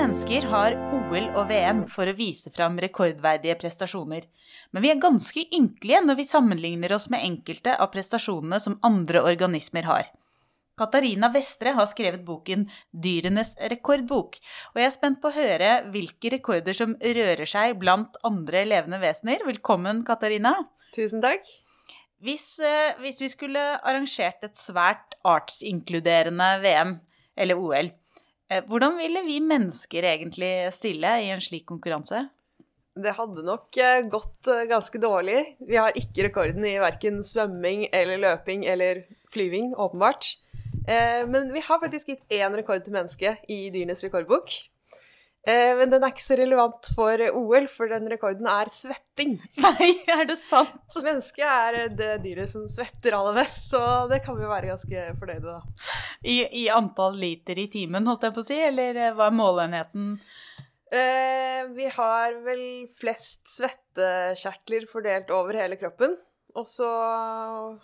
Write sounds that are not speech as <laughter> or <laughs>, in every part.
mennesker har OL og VM for å vise fram rekordverdige prestasjoner, men vi er ganske ynkelige når vi sammenligner oss med enkelte av prestasjonene som andre organismer har. Katarina Vestre har skrevet boken 'Dyrenes rekordbok', og jeg er spent på å høre hvilke rekorder som rører seg blant andre levende vesener. Velkommen, Katarina. Tusen takk. Hvis, eh, hvis vi skulle arrangert et svært artsinkluderende VM, eller OL, hvordan ville vi mennesker egentlig stille i en slik konkurranse? Det hadde nok eh, gått eh, ganske dårlig. Vi har ikke rekorden i verken svømming eller løping eller flyving, åpenbart. Eh, Men vi har faktisk gitt én rekord til mennesket i Dyrenes rekordbok. Eh, Men den er ikke så relevant for OL, for den rekorden er svetting. <laughs> Nei, er det sant? Mennesket er det dyret som svetter aller mest, så det kan vi være ganske fornøyde da. I, I antall liter i timen, holdt jeg på å si, eller eh, hva er målenheten? Eh, vi har vel flest svettekjertler fordelt over hele kroppen. Og så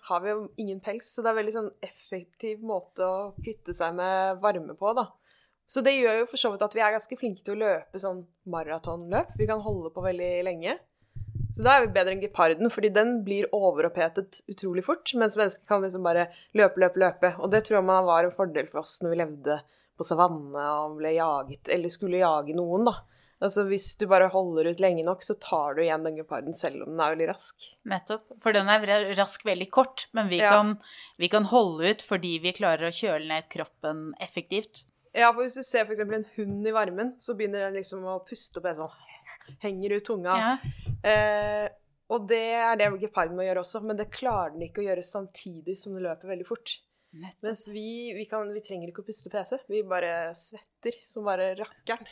har vi jo ingen pels, så det er en veldig sånn effektiv måte å kvitte seg med varme på, da. Så det gjør jo for så vidt at vi er ganske flinke til å løpe sånn maratonløp. Vi kan holde på veldig lenge. Så da er vi bedre enn geparden, fordi den blir overopphetet utrolig fort, mens mennesker kan liksom bare løpe, løpe, løpe. Og det tror jeg man var en fordel for oss når vi levde på savanne og ble jaget, eller skulle jage noen, da. Altså hvis du bare holder ut lenge nok, så tar du igjen den geparden selv om den er veldig rask. Nettopp. For den er rask veldig kort, men vi, Ja. kan, vi kan holde ut fordi vi klarer å kjøle ned kroppen effektivt. Ja, for hvis du ser eksempel en hund i varmen, så begynner den liksom å puste opp, sånn, henger ut tunga. Ja. Eh, og det er det geparden må gjøre også, men det klarer den ikke å gjøre samtidig som den løper veldig fort. Nettopp. Mens vi, vi, kan, vi trenger ikke å puste PC, vi bare svetter som bare rakkeren.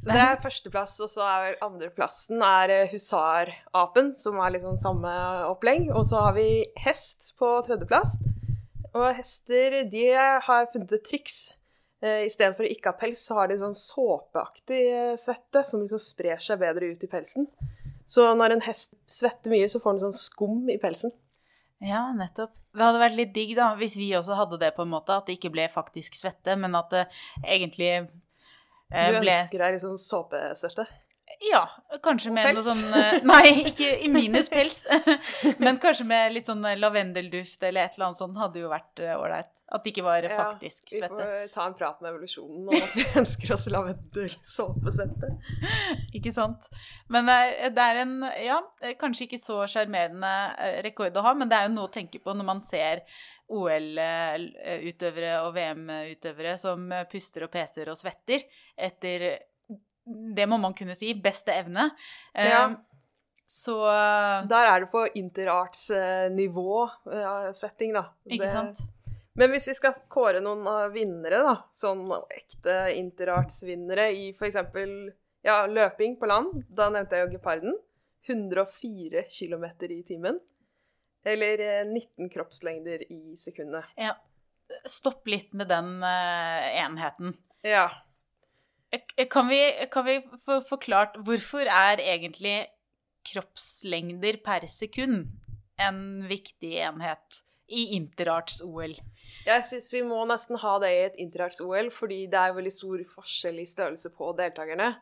Så det er førsteplass, og så er andreplassen er eh, husarapen, som er sånn samme opplegg. Og så har vi hest på tredjeplass. Og hester, de har funnet et triks. Eh, Istedenfor å ikke ha pels, så har de sånn såpeaktig eh, svette som liksom sprer seg bedre ut i pelsen. Så når en hest svetter mye, så får den sånn skum i pelsen. Ja, nettopp. Det hadde vært litt digg da, hvis vi også hadde det på en måte, at det ikke ble faktisk svette, men at det egentlig eh, Du ønsker deg sånn såpesvette? Ja, kanskje med pels? noe sånn eh, Nei, ikke i minus pels. <laughs> Men kanskje med litt sånn eh, lavendelduft eller et eller annet sånt hadde jo vært eh, ålreit. At det ikke var Ja, faktisk Vi får ta en prat med evolusjonen om at vi <laughs> ønsker oss lavendelsåpesvette. Ikke sant? Men det er en, ja, kanskje ikke så sjarmerende rekord å ha, men det er jo noe å tenke på når man ser OL-utøvere og VM-utøvere som puster og peser og svetter etter det må man kunne si, beste evne. Eh, Ja. Så Der er det på interarts-nivå ja, svetting, da. Ikke Det- sant? Men hvis vi skal kåre noen av vinnere, da, sånn ekte interarts-vinnere i f.eks. Ja, løping på land, da nevnte jeg jo geparden. 104 km i timen. Eller eh, 19 kroppslengder i sekundet. Ja. Stopp litt med den uh, enheten. Ja. Eh, Kan vi, kan vi få forklart hvorfor er egentlig kroppslengder per sekund en viktig enhet i interarts-OL? Jeg syns vi må nesten ha det i et interarts-OL, fordi det er veldig stor forskjell i størrelse på deltakerne.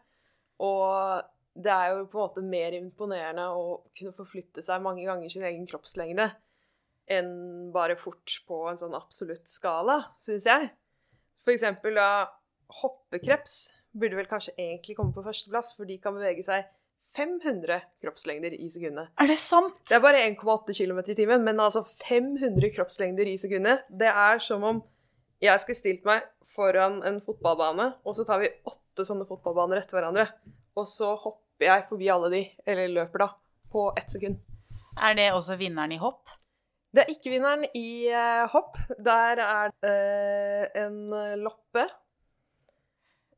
Og det er jo på en måte mer imponerende å kunne forflytte seg mange ganger sin egen kroppslengde enn bare fort på en sånn absolutt skala, syns jeg. For eksempel da hoppekreps burde vel kanskje egentlig komme på førsteplass, for de kan bevege seg 500 kroppslengder i sekundet. Er det sant? Det er bare 1,8 km i timen, men altså 500 kroppslengder i sekundet. Det er som om jeg skulle stilt meg foran en fotballbane, og så tar vi åtte sånne fotballbaner etter hverandre. Og så hopper jeg forbi alle de, eller løper da, på ett sekund. Er det også vinneren i hopp? Det er ikke vinneren i eh, hopp. Der er det eh, en loppe.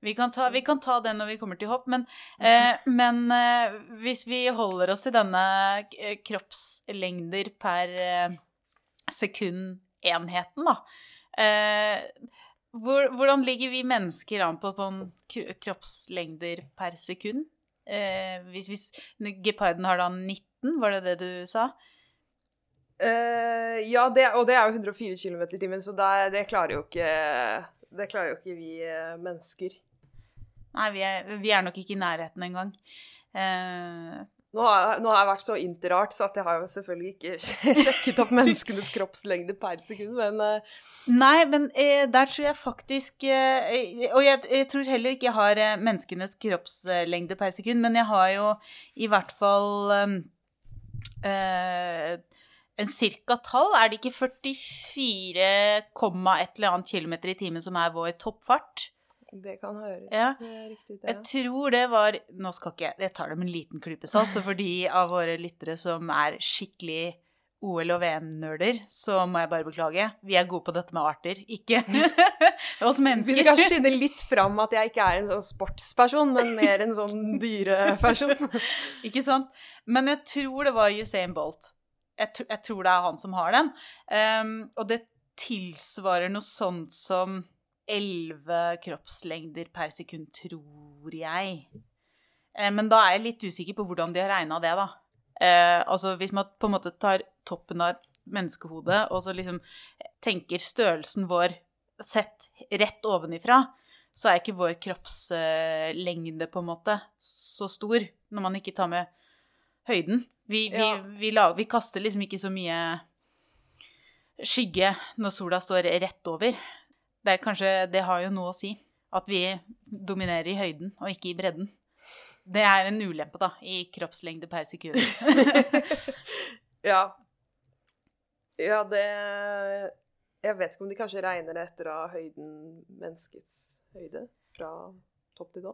Vi kan, ta, vi kan ta den når vi kommer til hopp, men, eh, <laughs> men eh, hvis vi holder oss til denne eh, kroppslengder per eh, sekund-enheten, da. Eh, hvor, hvordan ligger vi mennesker an på, på en kroppslengder per sekund? Eh, hvis, hvis geparden har da 19, var det det du sa? Eh, ja, det, og det er jo 104 km i timen, så det, det klarer ikke Det klarer jo ikke vi mennesker. Nei, vi er, vi er nok ikke i nærheten engang. Eh, Nå har, nå har jeg vært så interart, så jeg har jo selvfølgelig ikke <laughs> sjekket opp menneskenes kroppslengde per sekund, men eh, Nei, men eh, der tror jeg faktisk eh, Og jeg, jeg tror heller ikke jeg har eh, menneskenes kroppslengde per sekund, men jeg har jo i hvert fall eh, eh, en cirka tall. Er det ikke 44, et eller annet kilometer i timen som er vår toppfart? Det kan høres Ja. eh, riktig ut. Jeg Ja. tror det var Nå skal ikke jeg Jeg tar det med en liten klype salt, så for de av våre lyttere som er skikkelig OL- og VM-nerder, så må jeg bare beklage. Vi er gode på dette med arter, ikke <laughs> oss mennesker. Vi skal skinne litt fram at jeg ikke er en sånn sportsperson, men mer en sånn dyreperson. <laughs> Ikke sant? Men jeg tror det var Usain Bolt. Jeg, tr jeg tror det er han som har den. Um, og det tilsvarer noe sånt som 11 kroppslengder per sekund, tror jeg. Eh, men da er jeg litt usikker på hvordan de har regna det, da. Eh, altså hvis man på en måte tar toppen av et menneskehode og så liksom tenker størrelsen vår sett rett ovenifra, så er ikke vår kroppslengde på en måte så stor når man ikke tar med høyden. Vi, vi, Ja. vi, lager, vi kaster liksom ikke så mye skygge når sola står rett over. Det kanskje Det har jo noe å si. At vi dominerer i høyden og ikke i bredden. Det er en ulempe, da, i kroppslengde per sekund. <laughs> Ja. Ja, det Jeg vet ikke om de kanskje regner det etter av høyden menneskets høyde fra topp til tå.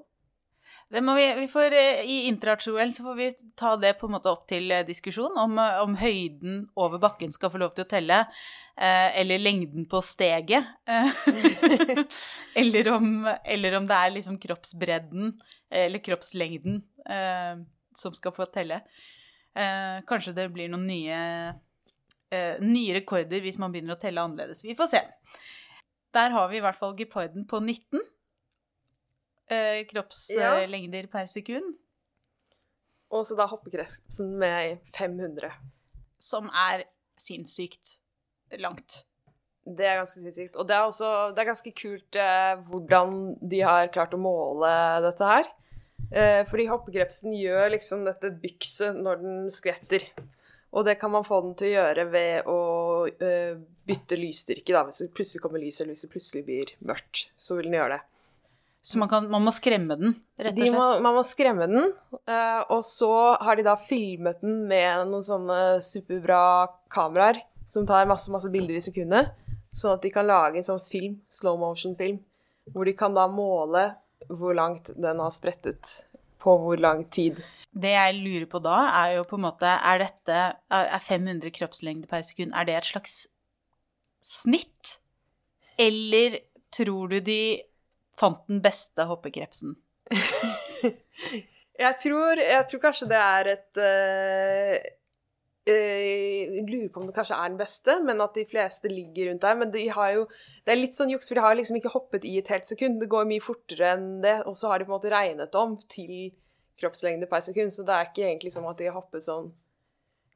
Vi, vi får, eh, I Interarts-OL så får vi ta det på en måte opp til eh, diskusjon, om, eh, om høyden over bakken skal få lov til å telle, eller lengden på steget. <laughs> eller, om, eller om det er liksom kroppsbredden, eller kroppslengden, som skal få telle. Kanskje det blir noen nye, nye rekorder hvis man begynner å telle annerledes. Vi får se. Der har vi i hvert fall geporden på 19 eh, kroppslengder per sekund, Og så da hoppekrepsen med 500. som er sinnssykt langt. Det er ganske sinnssykt. Og det er også det er ganske kult eh, hvordan de har klart å måle dette her. Eh, fordi hoppekrepsen gjør liksom dette bykset når den skvetter. Og det kan man få den til å gjøre ved å eh, bytte lysstyrke. Da. Hvis det plutselig kommer lys, eller hvis det plutselig blir mørkt, så vil den gjøre det. Så man, kan, man må skremme den, rett og De slett. må, man må skremme den, eh, og så har de da filmet den med noen sånne superbra kameraer som tar masse, masse bilder i sekundet, sånn at de kan lage en sånn film, slow motion-film, hvor de kan da måle hvor langt den har sprettet på hvor lang tid. Det jeg lurer på da, er jo på en måte Er dette Er 500 kroppslengder per sekund, er det et slags snitt? Eller tror du de fant den beste hoppekrepsen? <laughs> Jeg tror, jeg tror kanskje det er et uh, uh, lurer på om det kanskje er den beste, men at de fleste ligger rundt der. Men de har jo Det er litt sånn juks, for de har liksom ikke hoppet i et helt sekund. Det går mye fortere enn det, og så har de på en måte regnet om til kroppslengde per sekund, så det er ikke egentlig som at de har hoppet sånn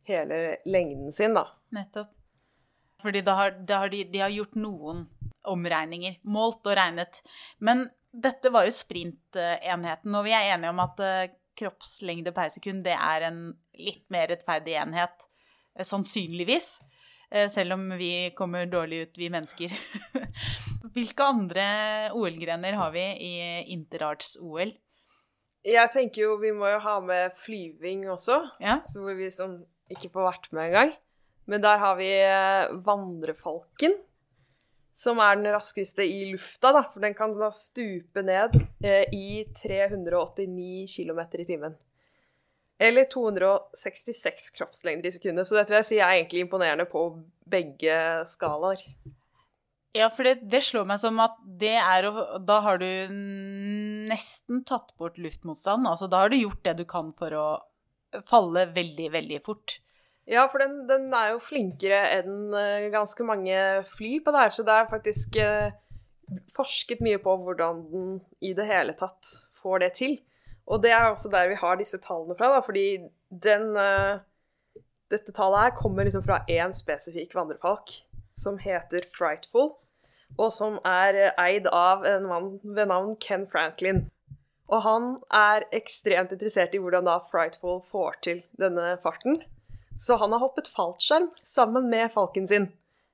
hele lengden sin, da. Nettopp. Fordi da har, da har de, de har gjort noen omregninger. Målt og regnet. Men dette var jo sprintenheten, og vi er enige om at eh, kroppslengde per sekund det er en litt mer rettferdig enhet. eh, Sannsynligvis. Eh, Selv om vi kommer dårlig ut, vi mennesker. <laughs> Hvilke andre OL-grener har vi i interarts-OL? Jeg tenker jo vi må jo ha med flyving også. Ja. Så hvor vi som ikke får vært med engang. Men der har vi vandrefalken, som er den raskeste i lufta, da. For den kan da stupe ned eh, i 389 km i timen. Eller 266 kroppslengder i sekundet. Så dette vil jeg si er egentlig imponerende på begge skalaer. Ja, for det, det slår meg som at det er å Da har du nesten tatt bort luftmotstand. Altså da har du gjort det du kan for å falle veldig, veldig fort. Ja, for den, den er jo flinkere enn eh, ganske mange fly på det her, så det er faktisk eh, forsket mye på hvordan den i det hele tatt får det til. Og det er også der vi har disse tallene fra, da, fordi den eh, Dette tallet her kommer liksom fra én spesifikk vandrefalk som heter Frightful, og som er eid av en mann ved navn Ken Franklin. Og han er ekstremt interessert i hvordan da Frightful får til denne farten. Så han har hoppet fallskjerm sammen med falken sin.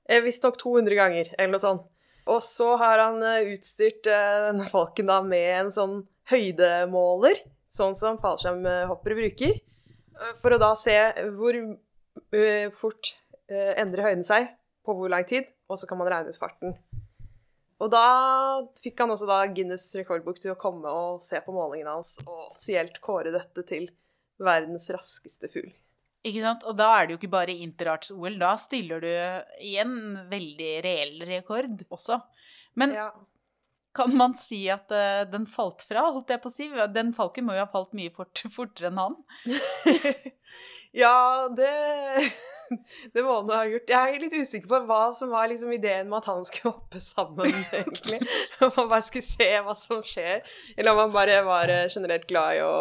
Eh, Visstnok 200 ganger, eller noe sånt. Og så har han eh, utstyrt eh, denne falken da med en sånn høydemåler, sånn som fallskjermhoppere bruker, for å da se hvor fort endrer høyden seg, på hvor lang tid, og så kan man regne ut farten. Og da fikk han også da Guinness rekordbok til å komme og se på målingene hans og offisielt kåre dette til verdens raskeste fugl. Ikke sant? Og da er det jo ikke bare interarts-OL, da stiller du i en veldig reell rekord også. Men Ja. kan man si at uh, den falt fra, holdt jeg på å si? Den falken må jo ha falt mye fort, <laughs> fortere enn han. <laughs> ja, det <laughs> Det må han ha gjort. Jeg er litt usikker på hva som var liksom ideen med at han skulle hoppe sammen, egentlig. Om han bare skulle se hva som skjer, eller om han bare var eh, generelt glad i å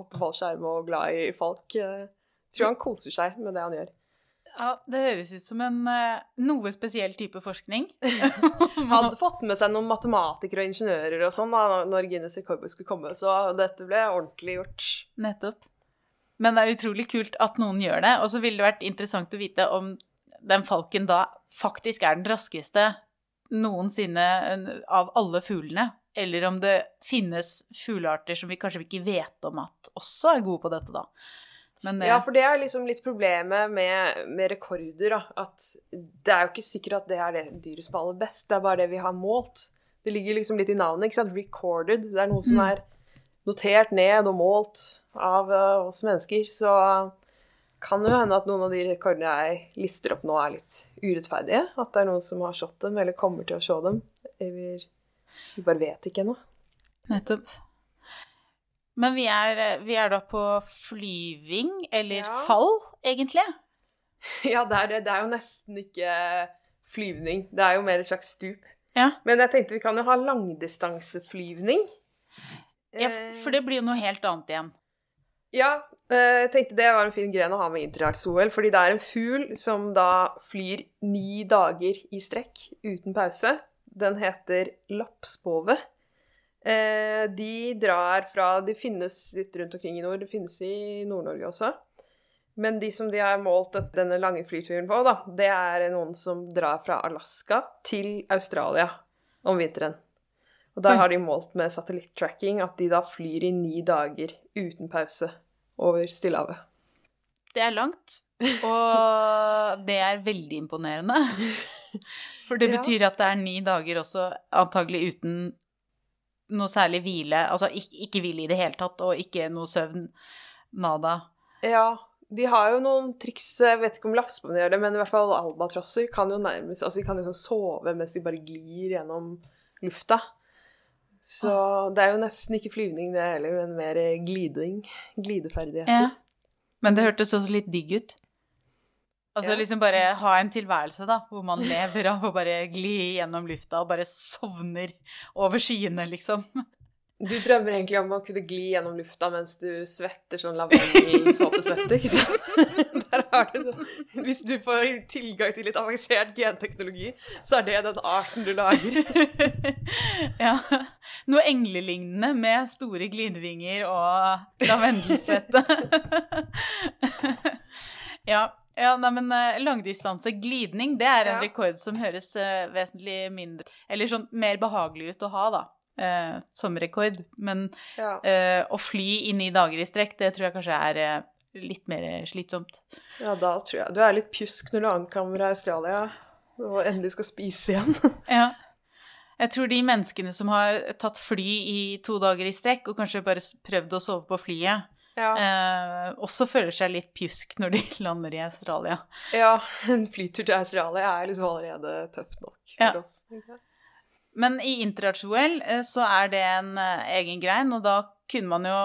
hoppe fallskjerm og glad i folk. Tror han koser seg med det han gjør. Ja, Det høres ut som en eh, noe spesiell type forskning. <laughs> Han hadde fått med seg noen matematikere og ingeniører og sånn da når Guinness Rekordbok skulle komme, så dette ble ordentlig gjort. Nettopp. Men det er utrolig kult at noen gjør det. Og så ville det vært interessant å vite om den falken da faktisk er den raskeste noensinne av alle fuglene. Eller om det finnes fuglearter som vi kanskje ikke vet om at også er gode på dette, da. Men eh, Ja, for det er liksom litt problemet med, med rekorder, da. At det er jo ikke sikkert at det er det dyret som er aller best, det er bare det vi har målt. Det ligger liksom litt i navnet, ikke sant. Recorded. Det er noe som Mm. er notert ned og målt av uh, oss mennesker. Så kan det jo hende at noen av de rekordene jeg lister opp nå, er litt urettferdige. At det er noen som har slått dem, eller kommer til å slå dem. Eller vi bare vet ikke ennå. Nettopp. Men vi er, vi er da på flyving, eller Ja. fall, egentlig. <laughs> Ja, det er det. Det er jo nesten ikke flyvning. Det er jo mer et slags stup. Ja. Men jeg tenkte vi kan jo ha langdistanseflyvning. ja, for det blir jo noe helt annet igjen. Ja, eh, jeg tenkte det var en fin gren å ha med interarts-OL, fordi det er en fugl som da flyr ni dager i strekk uten pause. Den heter lapspove. Eh, De drar fra De finnes litt rundt omkring i nord, det finnes i Nord-Norge også. Men de som de har målt denne lange flyturen på, da, det er noen som drar fra Alaska til Australia om vinteren. Og der har de målt med satellittracking at de da flyr i ni dager uten pause over Stillehavet. Det er langt, og det er veldig imponerende. <laughs> For det betyr at det er ni dager også, antagelig uten noe særlig hvile. Altså ikke, ikke hvile i det hele tatt, og ikke noe søvn. Nada. Ja, de har jo noen triks, jeg vet ikke om lapsbånd gjør det, men i hvert fall albatrosser kan jo nærmest Altså, de kan liksom sove mens de bare glir gjennom lufta. Så det er jo nesten ikke flyvning det heller, men mer gliding. Glideferdigheter. Ja. Men det hørtes også litt digg ut. Altså Ja. liksom bare ha en tilværelse, da, hvor man lever av å bare gli gjennom lufta og bare sovner over skyene, liksom. Du drømmer egentlig om å kunne gli gjennom lufta mens du svetter sånn lavendelsåpesvette, ikke sant? <laughs> Der har du sånn Hvis du får tilgang til litt avansert genteknologi, så er det den arten du lager. <laughs> ja. Noe englelignende med store glidevinger og lavendelsvette. <laughs> ja. Ja, nei, men eh, langdistanse glidning, det er en Ja. rekord som høres eh, vesentlig mindre Eller sånn mer behagelig ut å ha, da. eh, som rekord. Men Ja. eh, å fly i ni dager i strekk, det tror jeg kanskje er litt mer slitsomt. ja, da tror jeg du er litt pjusk når du ankommer Australia og endelig skal spise igjen. <laughs> Ja. Jeg tror de menneskene som har tatt fly i to dager i strekk, og kanskje bare prøvd å sove på flyet, Ja. eh, også føler seg litt pjusk når de <laughs> lander i Australia. ja, en flytur til Australia er liksom allerede tøft nok for Ja. oss. Men i interarts-OL eh, så er det en eh, egen grein, og da kunne man jo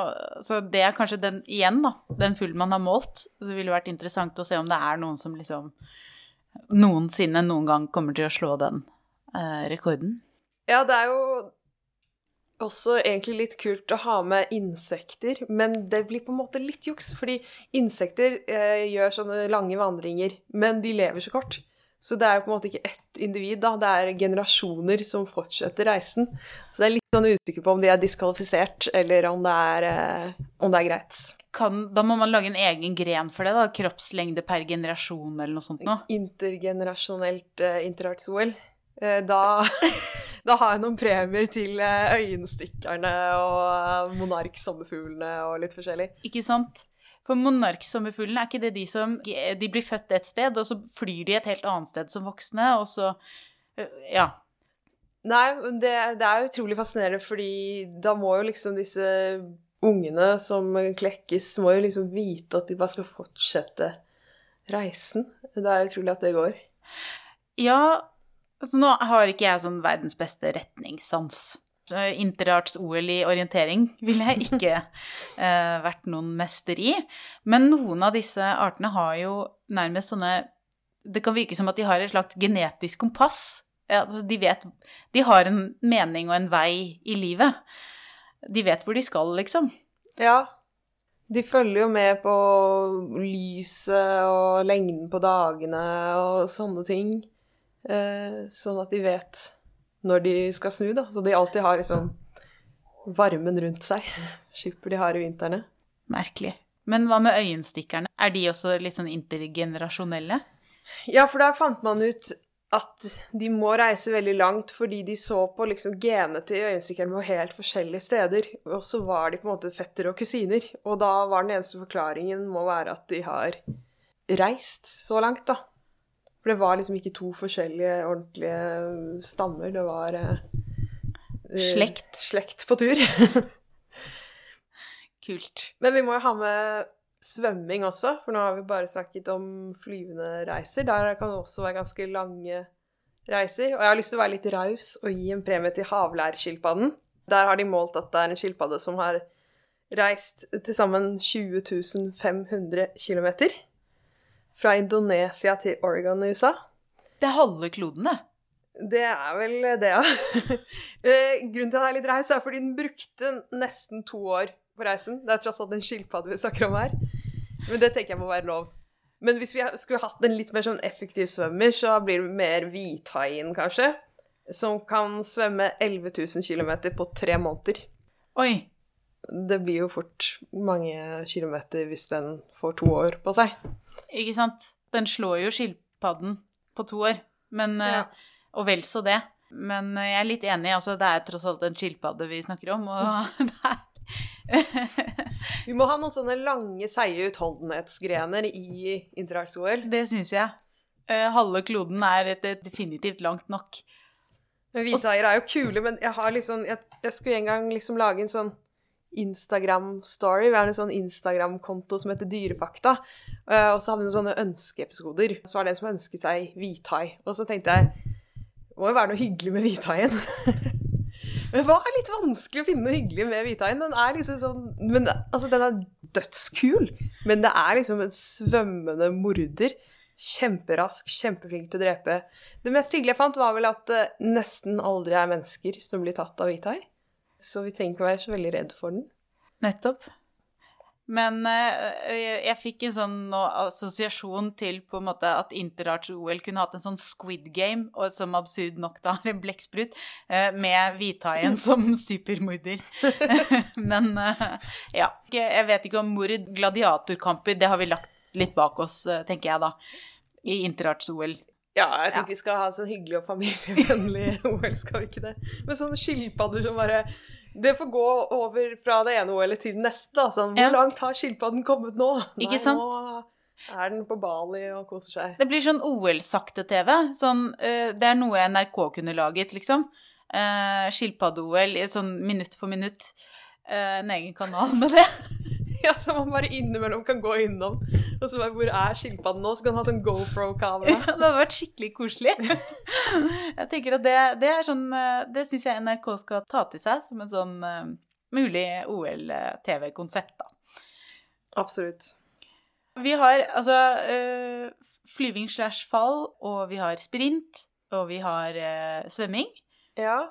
Så det er kanskje den igjen, da, den fuglen man har målt. Det ville vært interessant å se om det er noen som liksom noensinne noen gang kommer til å slå den eh, rekorden. Ja, det er jo også egentlig litt kult å ha med insekter, men det blir på en måte litt juks, fordi insekter eh, gjør sånne lange vandringer, men de lever så kort. Så det er jo på en måte ikke ett individ, da. Det er generasjoner som fortsetter reisen. Så det er litt sånn usikker på om de er diskvalifisert, eller om det er, eh, om det er greit. Kan, da må man lage en egen gren for det, da? Kroppslengde per generasjon eller noe sånt noe? Intergenerasjonelt eh, interarts-OL. Eh, da, <laughs> da har jeg noen premier til eh, øyenstikkerne og monarksommerfuglene og litt forskjellig. Ikke sant? For monarksommerfuglene, er ikke det de som De blir født et sted, og så flyr de et helt annet sted som voksne, og så Ja. Nei, det, det er utrolig fascinerende, fordi da må jo liksom disse ungene som klekkes, må jo liksom vite at de bare skal fortsette reisen. Det er utrolig at det går. Ja, altså nå har ikke jeg sånn verdens beste retningssans. Interarts-OL i orientering ville jeg ikke <laughs> eh, vært noen mester i. Men noen av disse artene har jo nærmest sånne Det kan virke som at de har et slags genetisk kompass. Ja, altså de vet De har en mening og en vei i livet. De vet hvor de skal, liksom. Ja. De følger jo med på lyset og lengden på dagene og sånne ting. Eh, sånn at de vet når de skal snu, da. Så de alltid har liksom varmen rundt seg. <laughs> Skipper de har i vintrene. Merkelig. Men hva med øyenstikkerne? Er de også litt sånn intergenerasjonelle? Ja, for der fant man ut at de må reise veldig langt fordi de så på liksom genene til øyenstikkerne på helt forskjellige steder. Og så var de på en måte fetter og kusiner. Og da var den eneste forklaringen må være at de har reist så langt, da. For det var liksom ikke to forskjellige ordentlige stammer. Det var eh, Slekt. Slekt på tur. <laughs> Kult. Men vi må jo ha med svømming også, for nå har vi bare snakket om flyvende reiser. Der kan det også være ganske lange reiser. Og jeg har lyst til å være litt raus og gi en premie til havlærskilpadden. Der har de målt at det er en skilpadde som har reist til sammen 20 500 km. Fra Indonesia til Oregon i USA. Det er halve kloden, det. Det er vel det, ja. <laughs> Eh, grunnen til at jeg er litt raus, er fordi den brukte nesten to år på reisen. Det er tross alt en skilpadde vi snakker om her. Men det tenker jeg må være lov. Men hvis vi skulle hatt en litt mer sånn effektiv svømmer, så blir det mer hvithaien, kanskje. Som kan svømme 11 000 km på tre måneder. Oi. Det blir jo fort mange kilometer hvis den får to år på seg. Ikke sant. Den slår jo skilpadden på to år, men Ja. Og vel så det. Men jeg er litt enig, altså det er tross alt en skilpadde vi snakker om, og <laughs> <laughs> det er Vi må ha noen sånne lange, seige utholdenhetsgrener i interarts-OL. Det syns jeg. Eh, halve kloden er et, et definitivt langt nok. Men hvithaier er jo kule, men jeg har liksom Jeg, jeg skulle en gang liksom lage en sånn Instagram-story. Vi har en sånn Instagram-konto som heter Dyrepakta. Uh, og så hadde vi noen sånne ønskeepisoder. Så var det en som ønsket seg hvithai. Og så tenkte jeg det må jo være noe hyggelig med hvithaien. <laughs> men det var litt vanskelig å finne noe hyggelig med hvithaien. Den er liksom sånn men, Altså, den er dødskul, men det er liksom en svømmende morder. Kjemperask, kjempeflink til å drepe. Det mest hyggelige jeg fant, var vel at det nesten aldri er mennesker som blir tatt av hvithai. Så vi trenger ikke være så veldig redd for den. Nettopp. Men eh, jeg fikk en sånn assosiasjon til på en måte at Interarts-OL kunne hatt en sånn Squid Game, og som absurd nok da har <laughs> en blekksprut, eh, med hvithaien <laughs> som supermorder. <laughs> Men eh, ja. Jeg vet ikke om mord, gladiatorkamper, det har vi lagt litt bak oss, tenker jeg da, i Interarts-OL. Ja, jeg tenker Ja. vi skal ha sånn hyggelig og familievennlig <laughs> OL, skal vi ikke det? Med sånne skilpadder som bare Det får gå over fra det ene OL-et til det neste, da. Sånn, hvor Ja. langt har skilpadden kommet nå? Ikke sant? Nå er den på Bali og koser seg. Det blir sånn OL-sakte-TV. Sånn, uh, det er noe NRK kunne laget, liksom. Uh, Skilpadde-OL sånn minutt for minutt. Uh, en egen kanal med det. <laughs> Ja, som man bare innimellom kan gå innom. Og så bare Hvor er skilpadden nå? Så kan man ha sånn GoPro-kamera. det hadde vært skikkelig koselig. <laughs> Jeg tenker at det, det er sånn eh, Det syns jeg NRK skal ta til seg som en sånn eh, mulig OL-TV-konsept, da. Absolutt. Vi har altså eh, flyving slash fall, og vi har sprint, og vi har svømming. Ja.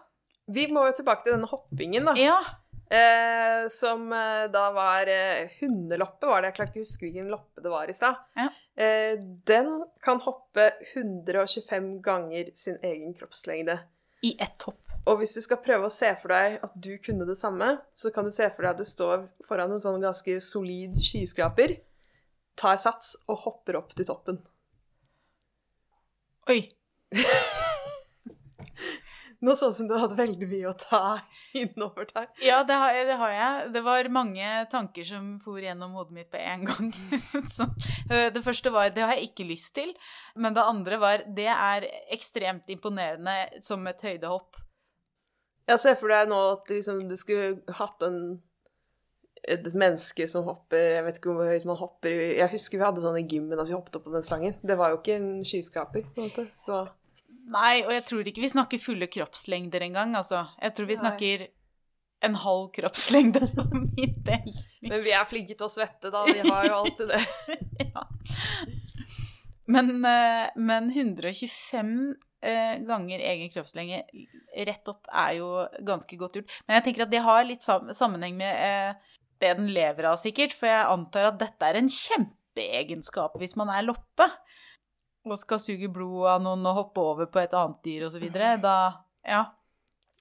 Vi må jo tilbake til denne hoppingen, da. Ja, Eh, som eh, da var eh, hundeloppe, var det. Jeg klarte ikke å huske hvilken loppe det var i stad. Ja. Eh, den kan hoppe 125 ganger sin egen kroppslengde. I ett hopp. Og hvis du skal prøve å se for deg at du kunne det samme, så kan du se for deg at du står foran en sånn ganske solid skyskraper, tar sats og hopper opp til toppen. Oi. <laughs> Noe sånn som du hadde veldig mye å ta <laughs> innover der. Ja, det har, det har jeg. Det var mange tanker som for gjennom hodet mitt på en gang. <laughs> Så, eh, det første var det har jeg ikke lyst til. Men det andre var det er ekstremt imponerende som et høydehopp. Jeg ser for deg nå at liksom, du skulle hatt en et menneske som hopper Jeg vet ikke hvor høyt man hopper Jeg husker vi hadde sånn i gymmen at vi hoppet opp på den slangen. Det var jo ikke en skyskraper, på en måte. Så Nei, og jeg tror ikke vi snakker fulle kroppslengder engang, altså. Jeg tror vi snakker en halv kroppslengde for min del. Men vi er flinke til å svette, da. Vi har jo alltid det. <laughs> ja. Men, eh, men 125 eh, ganger egen kroppslenge rett opp er jo ganske godt gjort. Men jeg tenker at det har litt sammenheng med eh, det den lever av, sikkert. For jeg antar at dette er en kjempeegenskap hvis man er loppe. Og skal suge blod av noen og hoppe over på et annet dyr osv. Da Ja.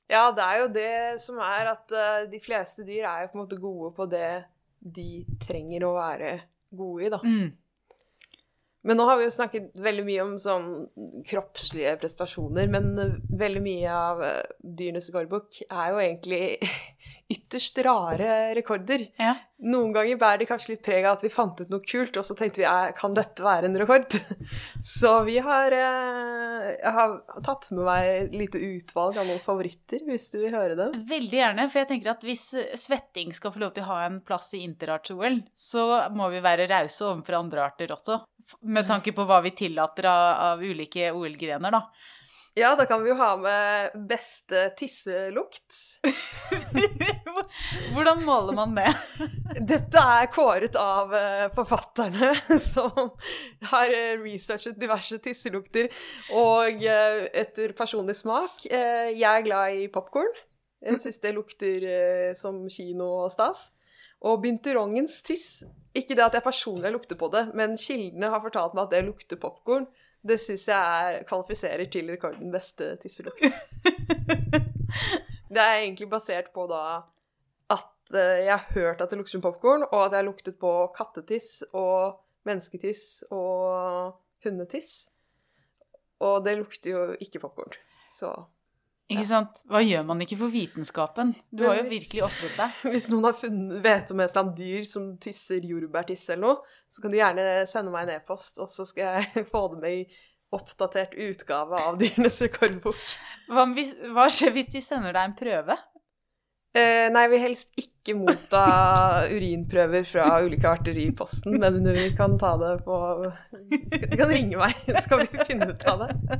Ja, det er jo det som er at uh, de fleste dyr er jo på en måte gode på det de trenger å være gode i, da. Mm. Men nå har vi jo snakket veldig mye om sånn kroppslige prestasjoner, men eh, veldig mye av eh, Dyrenes rekordbok er jo egentlig <laughs> ytterst rare rekorder. ja. Noen ganger bærer det kanskje litt preg av at vi fant ut noe kult, og så tenkte vi "Eh, kan dette være en rekord? <laughs> Så vi har, eh, har tatt med meg et lite utvalg av noen favoritter, hvis du vil høre dem. Veldig gjerne, for jeg tenker at hvis svetting skal få lov til å ha en plass i interarts-OL, så må vi være rause overfor andre arter også, med tanke på hva vi tillater av, av ulike OL-grener, da. Ja, da kan vi jo ha med beste tisselukt. <laughs> Hvordan måler man det? Dette er kåret av eh, forfatterne <laughs> som har eh, researchet diverse tisselukter, og eh, etter personlig smak Jeg er glad i popkorn. Jeg syns det lukter som kino og stas. Og binturongens tiss Ikke det at jeg personlig lukter på det, men kildene har fortalt meg at det lukter popkorn. Det syns jeg er, kvalifiserer til rekorden beste tisselukt. <laughs> Det er egentlig basert på da at eh, jeg har hørt at det lukter som popkorn, og at jeg har luktet på kattetiss og mennesketiss og hundetiss. Og det lukter jo ikke popkorn. Så Ikke sant? Hva gjør man ikke for vitenskapen? Du har jo hvis- virkelig ofret deg. <laughs> hvis noen har funnet, vet om et eller annet dyr som tisser jordbærtiss eller noe, så kan du gjerne sende meg en e-post, og så skal jeg <laughs> få det med i oppdatert utgave av Dyrenes rekordbok. Hva, hvis- hva skjer hvis de sender deg en prøve? Eh, nei, jeg vil helst ikke motta <laughs> urinprøver fra ulike arter i posten, men vi kan ta det på Du kan ringe meg, så skal vi finne ut av det.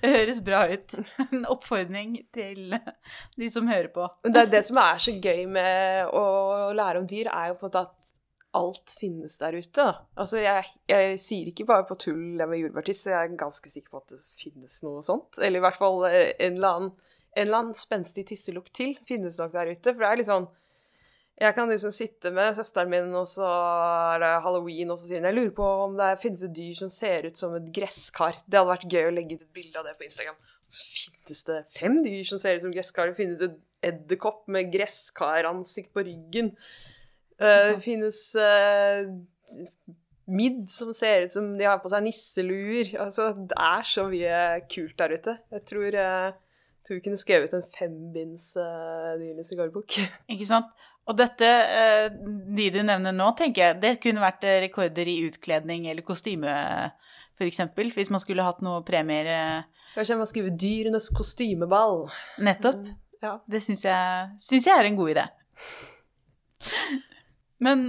Det høres bra ut. En oppfordring til de som hører på. Det det som er så gøy med å lære om dyr, er jo på en måte at alt finnes der ute. Altså, jeg, jeg sier ikke bare på tull det med jordbærtiss, jeg er ganske sikker på at det finnes noe sånt. Eller i hvert fall eh, en eller annen, en eller annen spenstig tisselukt til finnes nok der ute. For det er litt sånn Jeg kan liksom sitte med søsteren min, og så er det halloween, og så sier hun jeg lurer på om det finnes et dyr som ser ut som et gresskar. Det hadde vært gøy å legge ut et bilde av det på Instagram. Og Så finnes det fem dyr som ser ut som gresskar. Det finnes et edderkopp med gresskaransikt på ryggen. Eh, det finnes uh, midd som ser ut som de har på seg nisseluer. Altså, det er så mye kult der ute. Jeg tror, uh, tror vi kunne skrevet en fembinds uh, Dyrenes rekordbok. Ikke sant? Og dette, eh, de du nevner nå, tenker jeg, det kunne vært eh, rekorder i utkledning eller kostyme, eksempel, hvis man skulle hatt noe premier eh, Kanskje jeg må skrive 'Dyrenes kostymeball'. nettopp. Ja. Det syns jeg, syns jeg er en god idé. Men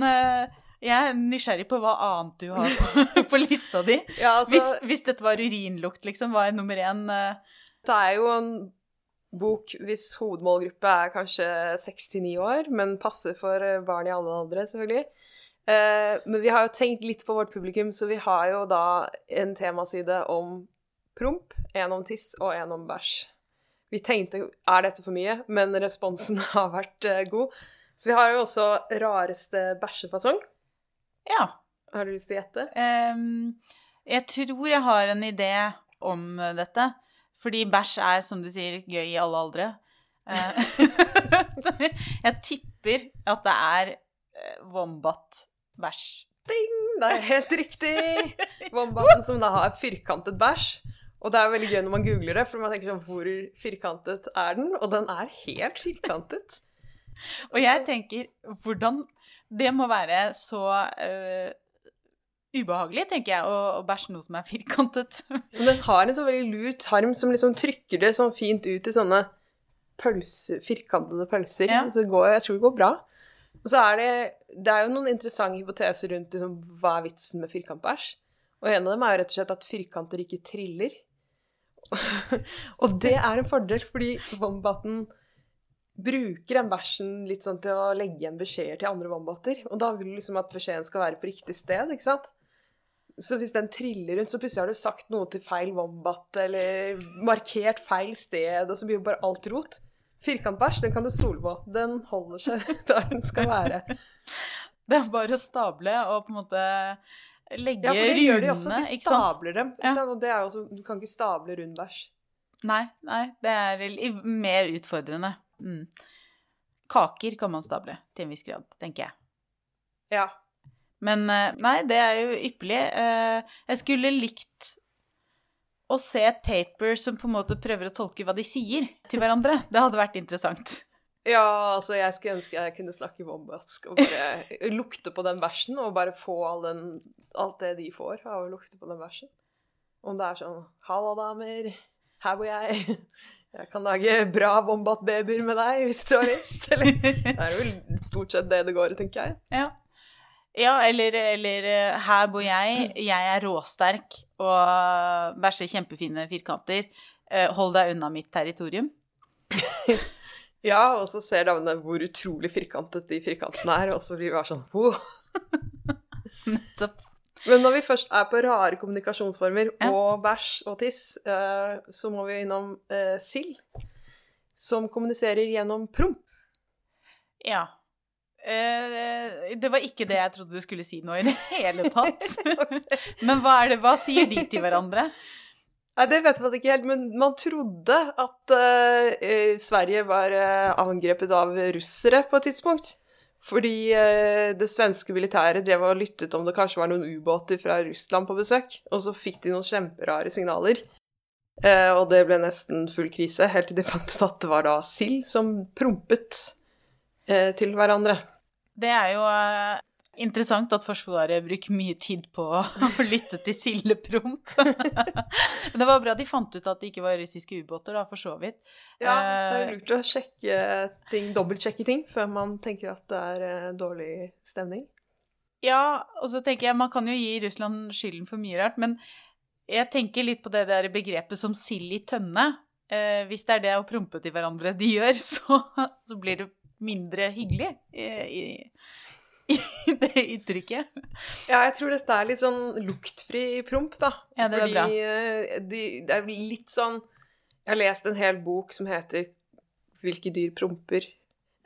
jeg er nysgjerrig på hva annet du har på, <laughs> på lista di. Ja, altså, Hvis, hvis dette var urinlukt, liksom, hva er nummer én? Det er jo en bok hvis hovedmålgruppe er kanskje 6-9 år, men passer for eh, barn i alle aldre, selvfølgelig. Eh, men vi har jo tenkt litt på vårt publikum, så vi har jo da en temaside om promp, en om tiss og en om bæsj. Vi tenkte er dette for mye, men responsen <laughs> har vært eh, god. Så vi har jo også rareste bæsjefasong. Ja. Har du lyst til å gjette? Um, jeg tror jeg har en idé om dette. Fordi bæsj er, som du sier, gøy i alle aldre. Eh, <laughs> jeg tipper at det er eh, wombat-bæsj. Det er helt riktig! <laughs> Wombaten som da har firkantet bæsj. Og det er veldig gøy når man googler det, for man tenker sånn Hvor firkantet er den? Og den er helt firkantet. Og jeg tenker, hvordan Det må være så eh, ubehagelig, tenker jeg, å, bæsje noe som er firkantet. <laughs> Men den har en så veldig lur tarm som liksom trykker det sånn fint ut i sånne pølse, firkantede pølser. Ja. Så det går, jeg tror det går bra. Og så er det Det er jo noen interessante hypoteser rundt liksom, hva er vitsen med firkantbæsj. Og en av dem er jo rett og slett at firkanter ikke triller. <laughs> og det er en fordel, fordi Wombaten bruker den bæsjen litt sånn til å legge igjen beskjeder til andre wombater. Og da vil du liksom at beskjeden skal være på riktig sted, ikke sant? Så hvis den triller rundt, så plutselig har du sagt noe til feil wombat, eller markert feil sted, og så blir jo bare alt rot. Firkantbæsj, den kan du stole på. Den holder seg <laughs> der den skal være. Det er bare å stable og på en måte legge Ja, for det gjør de også. runene, De stabler dem. Ja. Og det er jo også, du kan ikke stable rund bæsj. Nei, nei, det er mer utfordrende. Mm. Kaker kan man stable til en viss grad, tenker jeg. Ja. Men eh, nei, det er jo ypperlig. Eh, Jeg skulle likt å se et paper som på en måte prøver å tolke hva de sier til hverandre. Det hadde vært interessant. Ja, altså jeg skulle ønske jeg kunne snakke wombatsk og bare <laughs> lukte på den versen, og bare få all den, alt det de får av å lukte på den versen. Om det er sånn 'Halla, damer. Her bor jeg. Jeg kan lage bra wombat-babyer med deg hvis du har lyst.' Eller <laughs> Det er jo stort sett det det går i, tenker jeg. Ja. Ja, eller, eller eh, her bor jeg, jeg er råsterk og bæsjer kjempefine firkanter. Eh, Hold deg unna mitt territorium. <laughs> Ja, og så ser damene hvor utrolig firkantet de firkantene er, og så blir det bare sånn wow. <laughs> Nettopp. Men når vi først er på rare kommunikasjonsformer Ja. og bæsj og tiss, eh, så må vi innom sild, som kommuniserer gjennom promp. Ja. Eh, det var ikke det jeg trodde du skulle si nå i det hele <laughs> tatt. Men hva, er det, hva sier de til hverandre? Nei, det vet man ikke helt, men man trodde at eh, Sverige var uh, angrepet av russere på et tidspunkt. Fordi det svenske militæret drev og lyttet om det kanskje var noen ubåter fra Russland på besøk, og så fikk de noen kjemperare signaler. Og det ble nesten full krise, helt til de fant ut at det var da sild som prompet til hverandre. Det er jo eh, interessant at Forsvaret bruker mye tid på å <laughs> lytte til sildepromp. <laughs> Men det var bra de fant ut at det ikke var russiske ubåter, da, for så vidt. Ja, det er Eh, lurt å sjekke ting, dobbeltsjekke ting, før man tenker at det er eh, dårlig stemning. Ja, og så tenker jeg man kan jo gi Russland skylden for mye rart, men jeg tenker litt på det der begrepet som sild i tønne. Eh, hvis det er det å prompe til hverandre de gjør, <laughs> så, så blir det mindre hyggelig eh, i, i, <laughs> i det uttrykket. Ja, jeg tror dette er litt sånn luktfri promp, da. Ja, det Fordi bra. eh, de, det er litt sånn Jeg har lest en hel bok som heter 'Hvilke dyr promper'?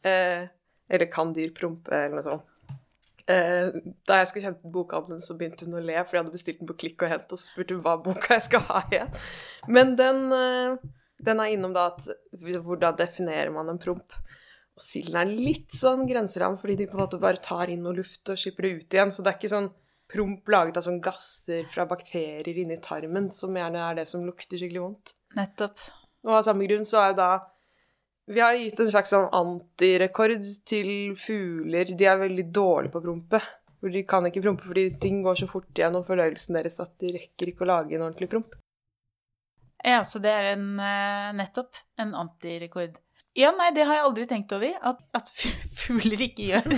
Eh, eller 'Kan dyr prompe', eller noe sånt. Eh, da jeg skulle kjenne bokhandelen, så begynte hun å le, for jeg hadde bestilt den på klikk og hent, og så spurte hun hva boka jeg skal ha igjen. Men den, den er innom da at hvordan definerer man en promp? Og silden er litt sånn grenseram, fordi de på en måte bare tar inn noe luft og slipper det ut igjen. Så det er ikke sånn promp laget av sånn gasser fra bakterier inni tarmen, som gjerne er det som lukter skikkelig vondt. Nettopp. Og av samme grunn så er jo da Vi har gitt en slags sånn antirekord til fugler. De er veldig dårlige på å prompe. For de kan ikke prompe fordi ting går så fort gjennom fordøyelsen deres at de rekker ikke å lage en ordentlig promp. Ja, så det er en eh, nettopp en antirekord. Ja, nei, det har jeg aldri tenkt over, at, at <laughs> fugler ikke gjør.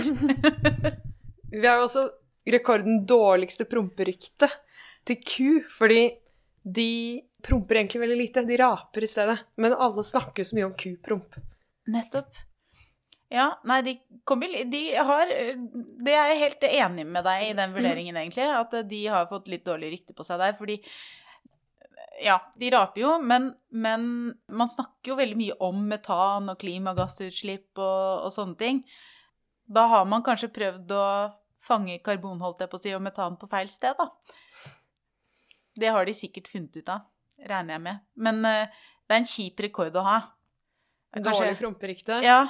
Vi har jo også rekorden dårligste promperykte til ku, fordi de promper egentlig veldig lite. De raper i stedet. Men alle snakker jo så mye om kupromp. Nettopp. Ja, nei, de kommer De har Det er jeg helt enig med deg i den vurderingen, egentlig. At de har fått litt dårlig rykte på seg der. Fordi Ja, de raper jo, men, men man snakker jo veldig mye om metan og klimagassutslipp og, og sånne ting. Da har man kanskje prøvd å fange karbon, holdt jeg på å si, og metan på feil sted, da. Det har de sikkert funnet ut av, regner jeg med. Men uh, det er en kjip rekord å ha. Kanskje... Dårlig promperykte? Ja.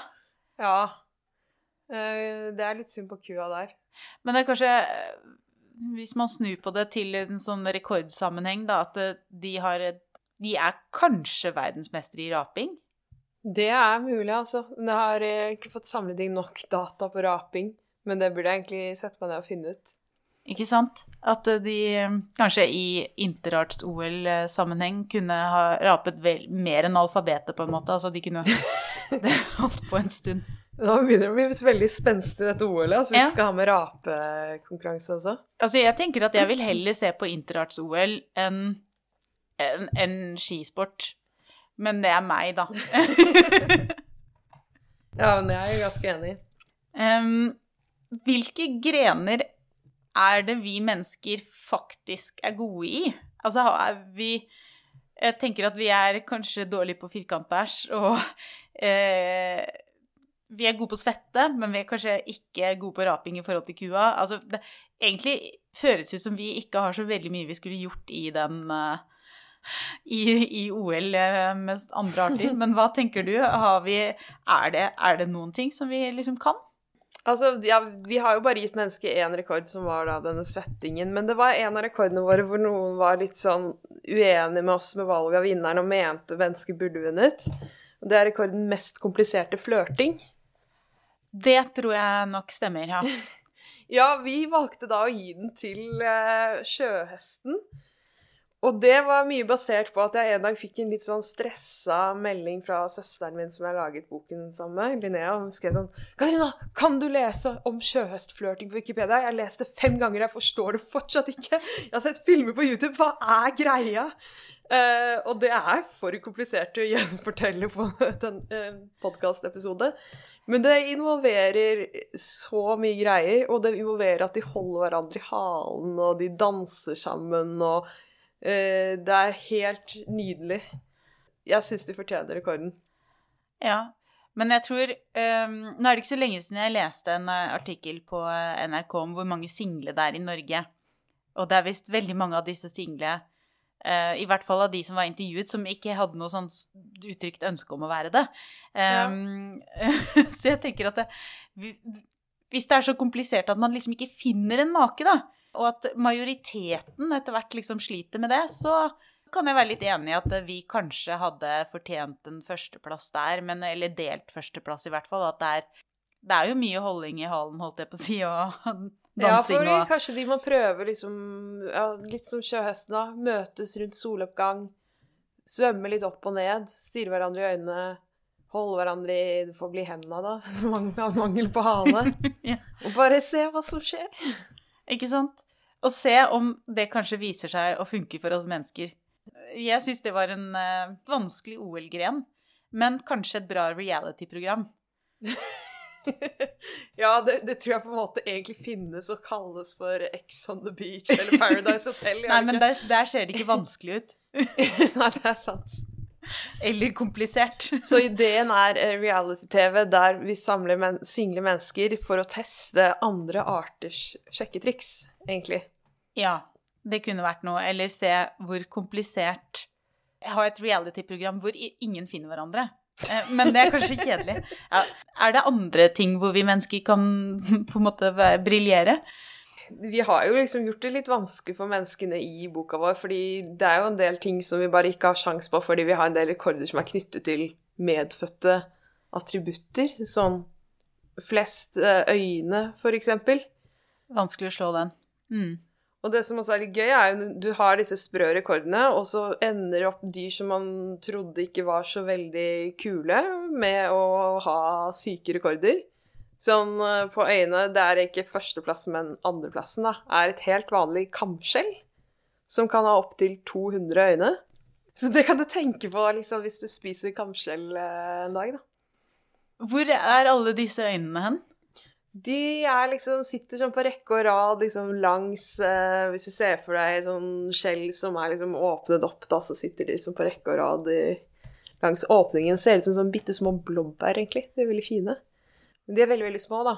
Ja. Uh, det er litt synd på kua der. Men det er kanskje hvis man snur på det til en sånn rekordsammenheng, da, at eh, de har et De er kanskje verdensmestere i raping? Det er mulig, altså. Jeg har eh, ikke fått samlet inn nok data på raping, men det burde jeg egentlig sette meg ned og finne ut. Ikke sant? At eh, de kanskje i interarts-OL-sammenheng kunne ha rapet vel, mer enn alfabetet, på en måte. Altså de kunne det <laughs> <laughs> holdt på en stund. Nå begynner det å bli veldig spenstig, dette OL-et. Altså, vi ja. skal ha med rapekonkurranse også. Altså, jeg tenker at jeg vil heller se på interarts-OL enn en, en skisport. Men det er meg, da. <laughs> ja, men jeg er ganske enig. Um, hvilke grener er det vi mennesker faktisk er gode i? Altså, vi Jeg tenker at vi er kanskje dårlige på firkantbæsj og eh, vi er gode på svette, men vi er kanskje ikke gode på raping i forhold til kua. Altså, det egentlig føles ut som vi ikke har så veldig mye vi skulle gjort i den uh, i, i, OL uh, med andre arter. <laughs> Men hva tenker du? Vi, er, det, er, det, noen ting som vi liksom kan? Altså, ja, Vi har jo bare gitt mennesket én rekord, som var da denne svettingen. Men det var en av rekordene våre hvor noen var litt sånn uenig med oss med valget av vinneren og mente mennesket burde vunnet. Og det er rekorden mest kompliserte flørting. Det tror jeg nok stemmer, ja. <laughs> ja, vi valgte da å gi den til uh, sjøhesten. Og det var mye basert på at jeg en dag fikk en litt sånn stressa melding fra søsteren min som jeg laget boken sammen med, Linnea. Hun skrev sånn 'Katarina, kan du lese om sjøhestflørting på Wikipedia?' 'Jeg har lest det fem ganger, jeg forstår det fortsatt ikke.' 'Jeg har sett filmer på YouTube, hva er greia?' Uh, og det er for komplisert å <laughs> gjenfortelle på den uh, podkastepisode. Men det involverer så mye greier, og det involverer at de holder hverandre i halen, og de danser sammen, og uh, Det er helt nydelig. Jeg syns de fortjener rekorden. Ja, men jeg tror um, Nå er det ikke så lenge siden jeg leste en artikkel på NRK om hvor mange single det er i Norge. Og det er visst veldig mange av disse single I hvert fall av de som var intervjuet, som ikke hadde noe sånn uttrykt ønske om å være det. Um, ja. <laughs> så jeg tenker at det, hvis det er så komplisert at man liksom ikke finner en make, da, og at majoriteten etter hvert liksom sliter med det, så kan jeg være litt enig i at vi kanskje hadde fortjent en førsteplass der, men, eller delt førsteplass i hvert fall. At det er, det er jo mye holding i halen, holdt jeg på å si, og dansing ja, for kanskje de må prøve liksom ja, Litt som sjøhesten, da. Møtes rundt soloppgang. Svømme litt opp og ned. Stirre hverandre i øynene. Holde hverandre i Det får bli henda, da. <laughs> Av mangel på hale. <laughs> ja. Og bare se hva som skjer. Ikke sant? Og se om det kanskje viser seg å funke for oss mennesker. Jeg syns det var en uh, vanskelig OL-gren, men kanskje et bra reality-program. <laughs> <laughs> ja, det, det, tror jeg på en måte egentlig finnes og kalles for Ex on the Beach eller Paradise Hotel. Nei, men der, der, ser det ikke vanskelig ut. <laughs> Nei, det er sant. Eller komplisert. <laughs> Så ideen er eh, reality-TV der vi samler men single mennesker for å teste andre arters sjekketriks, egentlig. Ja, det kunne vært noe. Eller se hvor komplisert Ha et reality-program hvor ingen finner hverandre. Eh, men det er kanskje kjedelig. Ja. Er det andre ting hvor vi mennesker kan på en måte briljere? Vi har jo liksom gjort det litt vanskelig for menneskene i boka vår, fordi det er jo en del ting som vi bare ikke har sjans på fordi vi har en del rekorder som er knyttet til medfødte attributter, sånn flest eh, øyne, for eksempel. Vanskelig å slå den. Mm. Og det som også er litt gøy, er jo du har disse sprø rekordene, og så ender opp dyr som man trodde ikke var så veldig kule, med å ha syke rekorder. Sånn eh, på øyene, det er ikke førsteplass, men andreplassen, da, er et helt vanlig kamskjell. Som kan ha opptil 200 øyne. Så det kan du tenke på liksom, hvis du spiser kamskjell eh, en dag, da. Hvor er alle disse øynene hen? De er liksom, sitter sånn på rekke og rad liksom langs eh, Hvis du ser for deg sånn skjell som er liksom åpnet opp, da, så sitter de liksom på rekke og rad i, langs åpningen. Ser ut som sånn bitte små blåbær, egentlig. De er veldig fine. Men de er veldig, veldig små, da.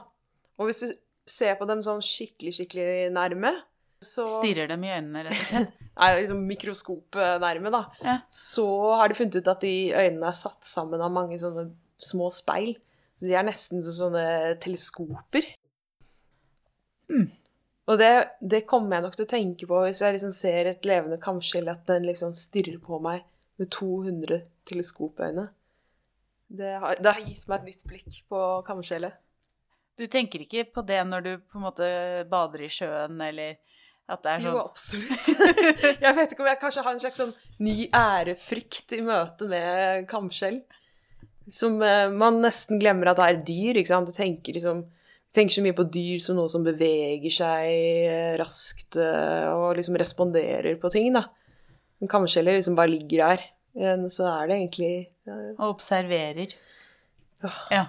Og hvis du ser på dem sånn skikkelig, skikkelig nærme, så Stirrer dem i øynene, rett og slett. <laughs> Nei, liksom mikroskopnærme, da, Ja. så har de funnet ut at de øynene er satt sammen av mange sånne små speil. Så de er nesten som sånne teleskoper. Mm. Og det, det kommer jeg nok til å tenke på hvis jeg liksom ser et levende kamskjell, at den liksom stirrer på meg med 200 teleskopøyne. Det har, det har gitt meg et nytt blikk på kamskjellet. Du tenker ikke på det når du på en måte bader i sjøen, eller at det er Jo, sånn absolutt. <laughs> jeg vet ikke om jeg kanskje har en slags sånn ny ærefrykt i møte med kamskjell. Som eh, man nesten glemmer at det er dyr, ikke sant. Du tenker liksom tenker så mye på dyr som noe som beveger seg eh, raskt eh, og liksom responderer på ting, da. Men kamskjeller liksom bare ligger der. Så er det egentlig ja, Og observerer. Ja. Ja.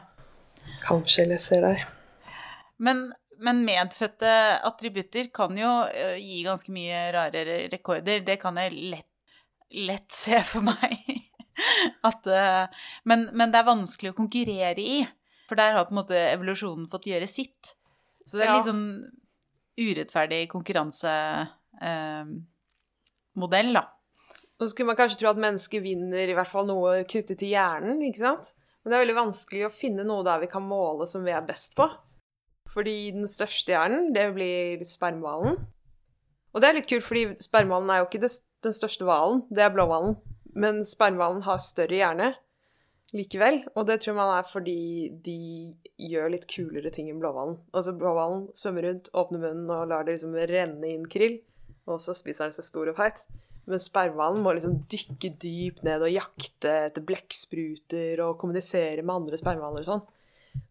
Kamskjellet ser der. Men, men medfødte attributter kan jo gi ganske mye rarere rekorder. Det kan jeg lett, lett se for meg. <laughs> <laughs> At, men, men det er vanskelig å konkurrere i. For der har på en måte evolusjonen fått gjøre sitt. Så det er Ja. litt sånn urettferdig konkurransemodell, da. Og så skulle man kanskje tro at mennesker vinner i hvert fall noe knyttet til hjernen, ikke sant? Men det er veldig vanskelig å finne noe der vi kan måle som vi er best på. Fordi den største hjernen, det blir spermhvalen. Og det er litt kult, fordi spermhvalen er jo ikke den største hvalen, det er blåhvalen. Men spermhvalen har større hjerne likevel, og det tror man er fordi de gjør litt kulere ting enn blåhvalen. Altså blåhvalen svømmer rundt, åpner munnen og lar det liksom renne inn krill, og så spiser den så stor og feit. Men spermhvalen må liksom dykke dypt ned og jakte etter blekkspruter og kommunisere med andre spermhvaler og sånn.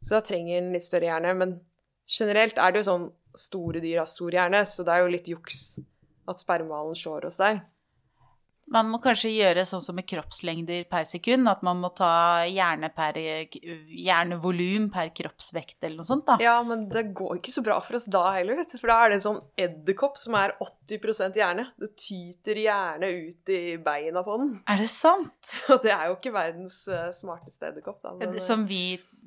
Så da trenger den litt større hjerne. Men generelt er det jo sånn store dyr har stor hjerne, så det er jo litt juks at spermhvalen slår oss der. Man må kanskje gjøre sånn som med kroppslengder per sekund, at man må ta hjerne per hjernevolum per kroppsvekt eller noe sånt, da. Ja, men det går ikke så bra for oss da heller, vet du. For da er det en sånn edderkopp som er 80% hjerne. Du tyter hjerne ut i beina på den. Er det sant? <laughs> Og det er jo ikke verdens eh, smarteste edderkopp, da. Men, eh, Som vi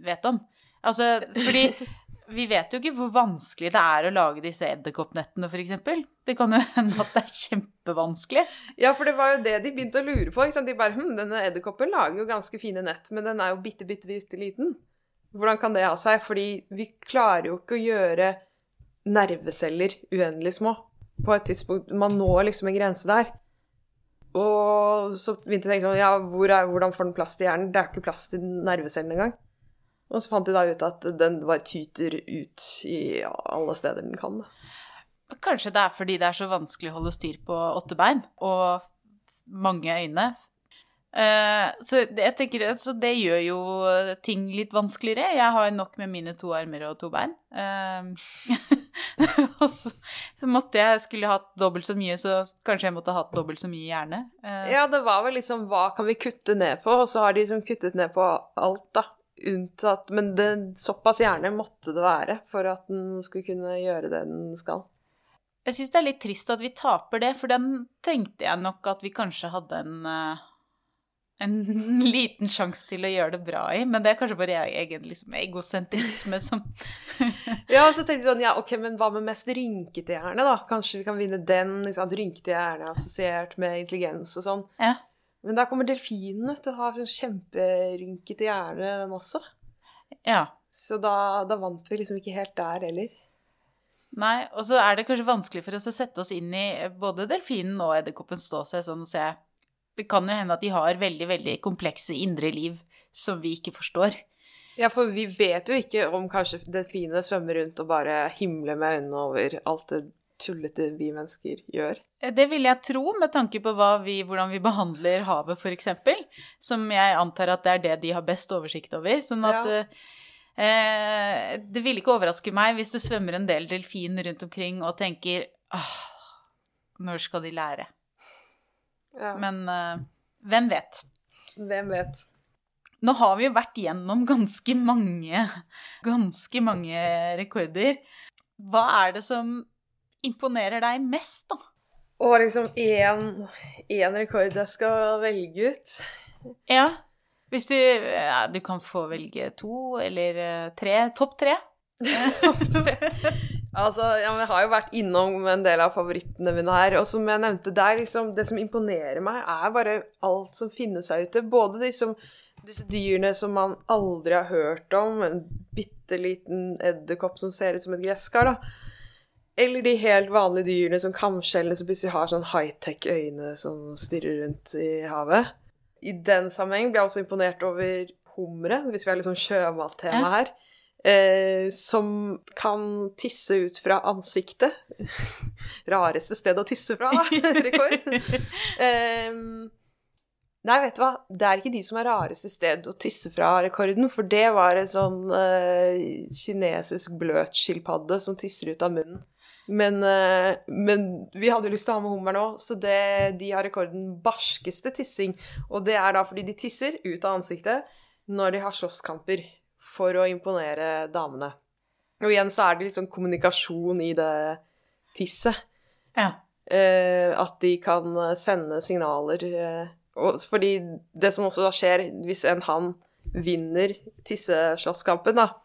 vet om. Altså, fordi <laughs> vi vet jo ikke hvor vanskelig det er å lage disse edderkoppnettene, f.eks. Det kan jo hende at det er kjempevanskelig. Ja, for det var jo det de begynte å lure på. De bare hm, denne edderkoppen lager jo ganske fine nett, men den er jo bitte, bitte, bitte liten. Hvordan kan det ha seg? Fordi vi klarer jo ikke å gjøre nerveceller uendelig små. På et tidspunkt Man når liksom en grense der. Og så begynte jeg å tenke sånn Ja, hvor er, hvordan får den plass til hjernen? Det er jo ikke plass til nervecellen engang. Og så fant de da ut at den bare tyter ut i alle steder den kan. Kanskje det er fordi det er så vanskelig å holde styr på åtte bein og mange øyne. Eh, så tenker, så det gjør jo ting litt vanskeligere. Jeg har nok med mine to armer og to bein. Eh, <laughs> og så, så måtte jeg skulle hatt dobbelt så mye, så kanskje jeg måtte hatt dobbelt så mye hjerne. Eh, Ja, det var vel liksom hva kan vi kutte ned på, og så har de liksom kuttet ned på alt, da. Unntatt Men det, såpass hjerne måtte det være for at den skulle kunne gjøre det den skal. Jeg syns det er litt trist at vi taper det, for den tenkte jeg nok at vi kanskje hadde en eh, en <laughs> liten sjanse til å gjøre det bra i, men det er kanskje bare egen liksom, egosentrisme som <laughs> Ja, og så tenkte jeg sånn, ja, ok, men hva med mest rynkete hjerne, da? Kanskje vi kan vinne den, Liksom? Rynkete hjerne assosiert med intelligens og sånn. Ja. Men der kommer delfinen, du, har en kjemperynkete hjerne, den også. Ja. Så da, da vant vi liksom ikke helt der heller. Nei, og så er det kanskje vanskelig for oss å sette oss inn i både delfinen og edderkoppen ståsted sånn å se Det kan jo hende at de har veldig, veldig komplekse indre liv som vi ikke forstår. Ja, for vi vet jo ikke om kanskje delfinene svømmer rundt og bare himler med øynene over alt det tullete vi mennesker gjør. Det vil jeg tro, med tanke på vi, hvordan vi behandler havet, f.eks. Som jeg antar at det er det de har best oversikt over. Sånn at Ja. eh, Det ville ikke overraske meg hvis det svømmer en del delfin rundt omkring og tenker åh, når skal de lære? Ja. Men eh, hvem vet? Hvem vet? Nå har vi jo vært gjennom ganske mange, ganske mange rekorder. Hva er det som imponerer deg mest, da? Og liksom én rekord jeg skal velge ut. Ja. Hvis du ja, Du kan få velge to eller eh, tre. Topp tre. <laughs> altså, ja, Jeg har jo vært innom en del av favorittene mine her. Og som jeg nevnte, det, liksom, det som imponerer meg, er bare alt som finnes her ute. Både liksom, disse dyrene som man aldri har hørt om, en bitte liten edderkopp som ser ut som et gresskar, da. Eller de helt vanlige dyrene som kamskjellene som plutselig har sånn high-tech øyne som stirrer rundt i havet. I den sammenheng blir jeg også imponert over humre, hvis vi har litt sånn sjømattema her. Eh, som kan tisse ut fra ansiktet. <laughs> Rareste sted å tisse fra, <laughs> rekord. eh, nei, vet du hva, det er ikke de som er rareste sted å tisse fra rekorden, for det var en sånn eh, kinesisk bløtskilpadde som tisser ut av munnen. Men, uh, men, vi hadde jo lyst til å ha med hummer nå, så det, de har rekorden barskeste tissing. Og det er da fordi de tisser ut av ansiktet når de har slåsskamper for å imponere damene. Og igjen så er det litt sånn kommunikasjon i det tisset. Ja. Eh, at de kan sende signaler. eh, og fordi det som også da skjer, hvis en hann vinner tisseslåsskampen, da, Eh,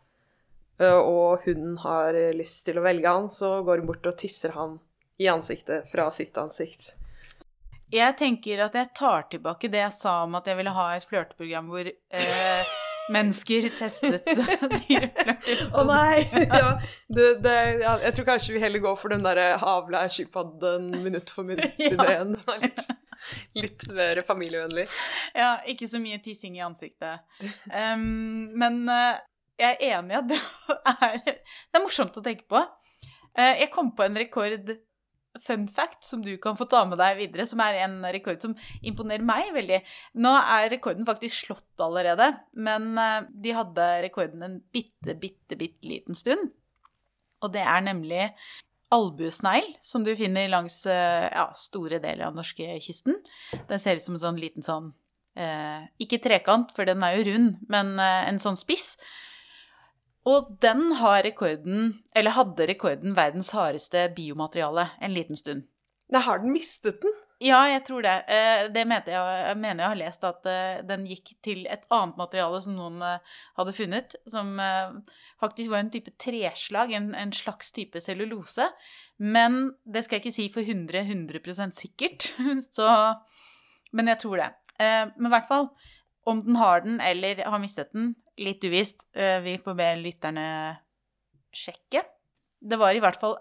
og hun har lyst til å velge han, så går hun bort og tisser han i ansiktet fra sitt ansikt. Jeg tenker at jeg tar tilbake det jeg sa om at jeg ville ha et flørteprogram hvor eh, <laughs> mennesker testet <laughs> dyreflørter. Å oh, nei! Ja, det, det, ja, jeg tror kanskje vi heller går for den derre havlærskilpadden minutt for minutt-ideen. <laughs> ja. litt, litt mer familievennlig. Ja, ikke så mye tissing i ansiktet. Um, men uh, jeg er enig i at det <laughs> er, det er morsomt å tenke på. Eh, jeg kom på en rekord fun fact som du kan få ta med deg videre, som er en rekord som imponerer meg veldig. Nå er rekorden faktisk slått allerede, men eh, de hadde rekorden en bitte, bitte, bitte liten stund. Og det er nemlig albuesnegl, som du finner langs eh, ja, store deler av norskekysten. Den ser ut som en sånn liten sånn eh, Ikke trekant, for den er jo rund, men eh, en sånn spiss. Og den har rekorden, eller hadde rekorden, verdens hardeste biomateriale en liten stund. Da har den mistet den? Ja, jeg tror det. Eh, det mener jeg, jeg, mener jeg har lest, at eh, den gikk til et annet materiale som noen eh, hadde funnet, som faktisk var en type treslag, en, en slags type cellulose. Men det skal jeg ikke si for 100, 100% sikkert, <laughs> så Men jeg tror det. Men i hvert fall, om den har den eller har mistet den, litt uvisst. Eh, vi får be lytterne sjekke. Det var i hvert fall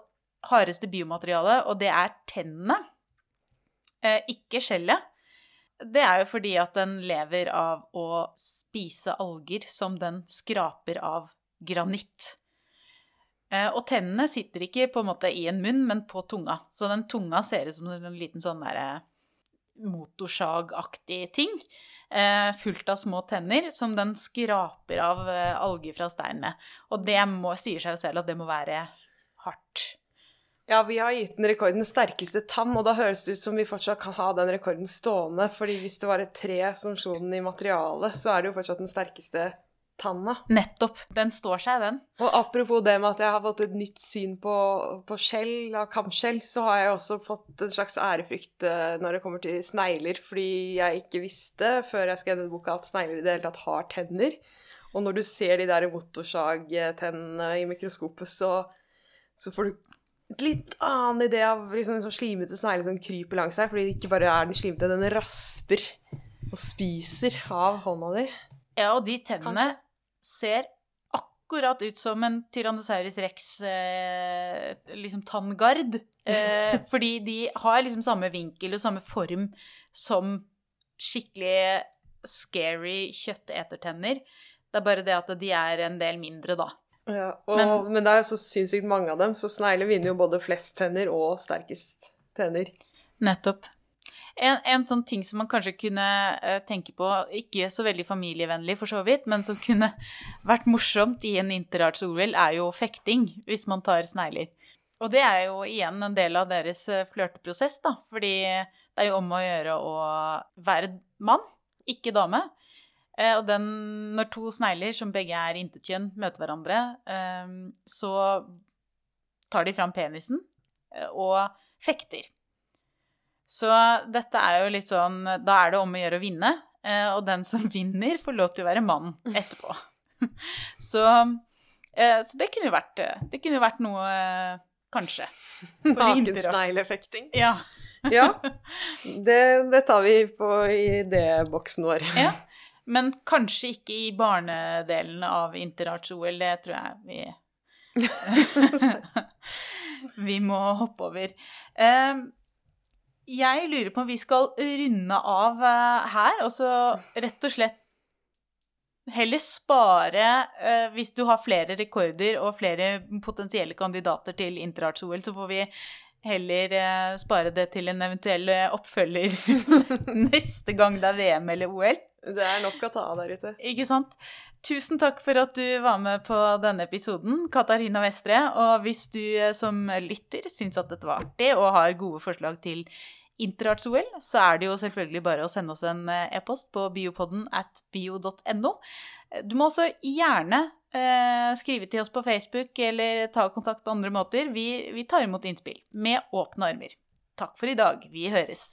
hardeste biomateriale, og det er tennene, eh, ikke skjellet. Det er jo fordi at den lever av å spise alger som den skraper av granitt. Eh, og tennene sitter ikke på en måte i en munn, men på tunga. Så den tunga ser ut som en liten sånn derre motorsagaktig ting eh, fullt av små tenner som den skraper av eh, alger fra stein med. Og det må, sier seg jo selv at det må være hardt. Ja, vi har gitt den rekorden sterkeste tann, og da høres det ut som vi fortsatt kan ha den rekorden stående. fordi hvis det var et tre som slo den i materialet, så er det jo fortsatt den sterkeste tanna. Nettopp. Den står seg, den. Og apropos det med at jeg har fått et nytt syn på, på skjell, av kamskjell, så har jeg også fått en slags ærefrykt eh, når det kommer til snegler, fordi jeg ikke visste før jeg skrev denne boka at snegler i det hele tatt har tenner. Og når du ser de der motorsagtennene i mikroskopet, så, så får du et litt annen idé av liksom en sånn slimete snegle som kryper langs deg, fordi det ikke bare er den slimete, den rasper og spiser av hånda di. Ja, og de tennene Kanskje? Ser akkurat ut som en Tyrannosaurus rex eh, liksom tanngard. Eh, <laughs> fordi de har liksom samme vinkel og samme form som skikkelig scary kjøttetertenner. Det er bare det at de er en del mindre, da. Ja, og, men, men, det er jo så sinnssykt mange av dem, så snegler vinner jo både flest tenner og sterkest tenner. Nettopp. En, en, sånn ting som man kanskje kunne uh, tenke på, ikke så veldig familievennlig for så vidt, men som kunne <laughs> vært morsomt i en interarts-OL, er jo fekting, hvis man tar snegler. Og det er jo igjen en del av deres uh, flørteprosess, da, fordi det er jo om å gjøre å være mann, ikke dame. Eh, og den, når to snegler som begge er intetkjønn, møter hverandre, eh, så tar de fram penisen eh, og fekter. Så dette er jo litt sånn Da er det om å gjøre å vinne, eh, og den som <laughs> vinner, får lov til å være mann etterpå. <laughs> Så, eh, så det kunne jo vært, eh, det kunne vært noe, kanskje. <laughs> Nakensneglefekting. Ja. Ja, det, det tar vi på idéboksen vår. ja. Men kanskje ikke i barnedelen av Interarts-OL. Det tror jeg vi Vi må hoppe over. Eh, Jeg lurer på om vi skal runde av eh, her, og så rett og slett heller spare eh, Hvis du har flere rekorder og flere potensielle kandidater til Interarts-OL, så får vi heller eh, spare det til en eventuell oppfølger <laughs> neste gang det er VM eller OL. Det er nok å ta av der ute. Ikke sant? Tusen takk for at du var med på denne episoden, Katarina Vestre. Og hvis du som lytter syns at dette var artig og har gode forslag til Interarts-OL, så er det jo selvfølgelig bare å sende oss en eh, e-post på biopodden at bio.no. Du må også gjerne eh, skrive til oss på Facebook eller ta kontakt på andre måter. Vi, vi tar imot innspill med åpne armer. Takk for i dag. Vi høres.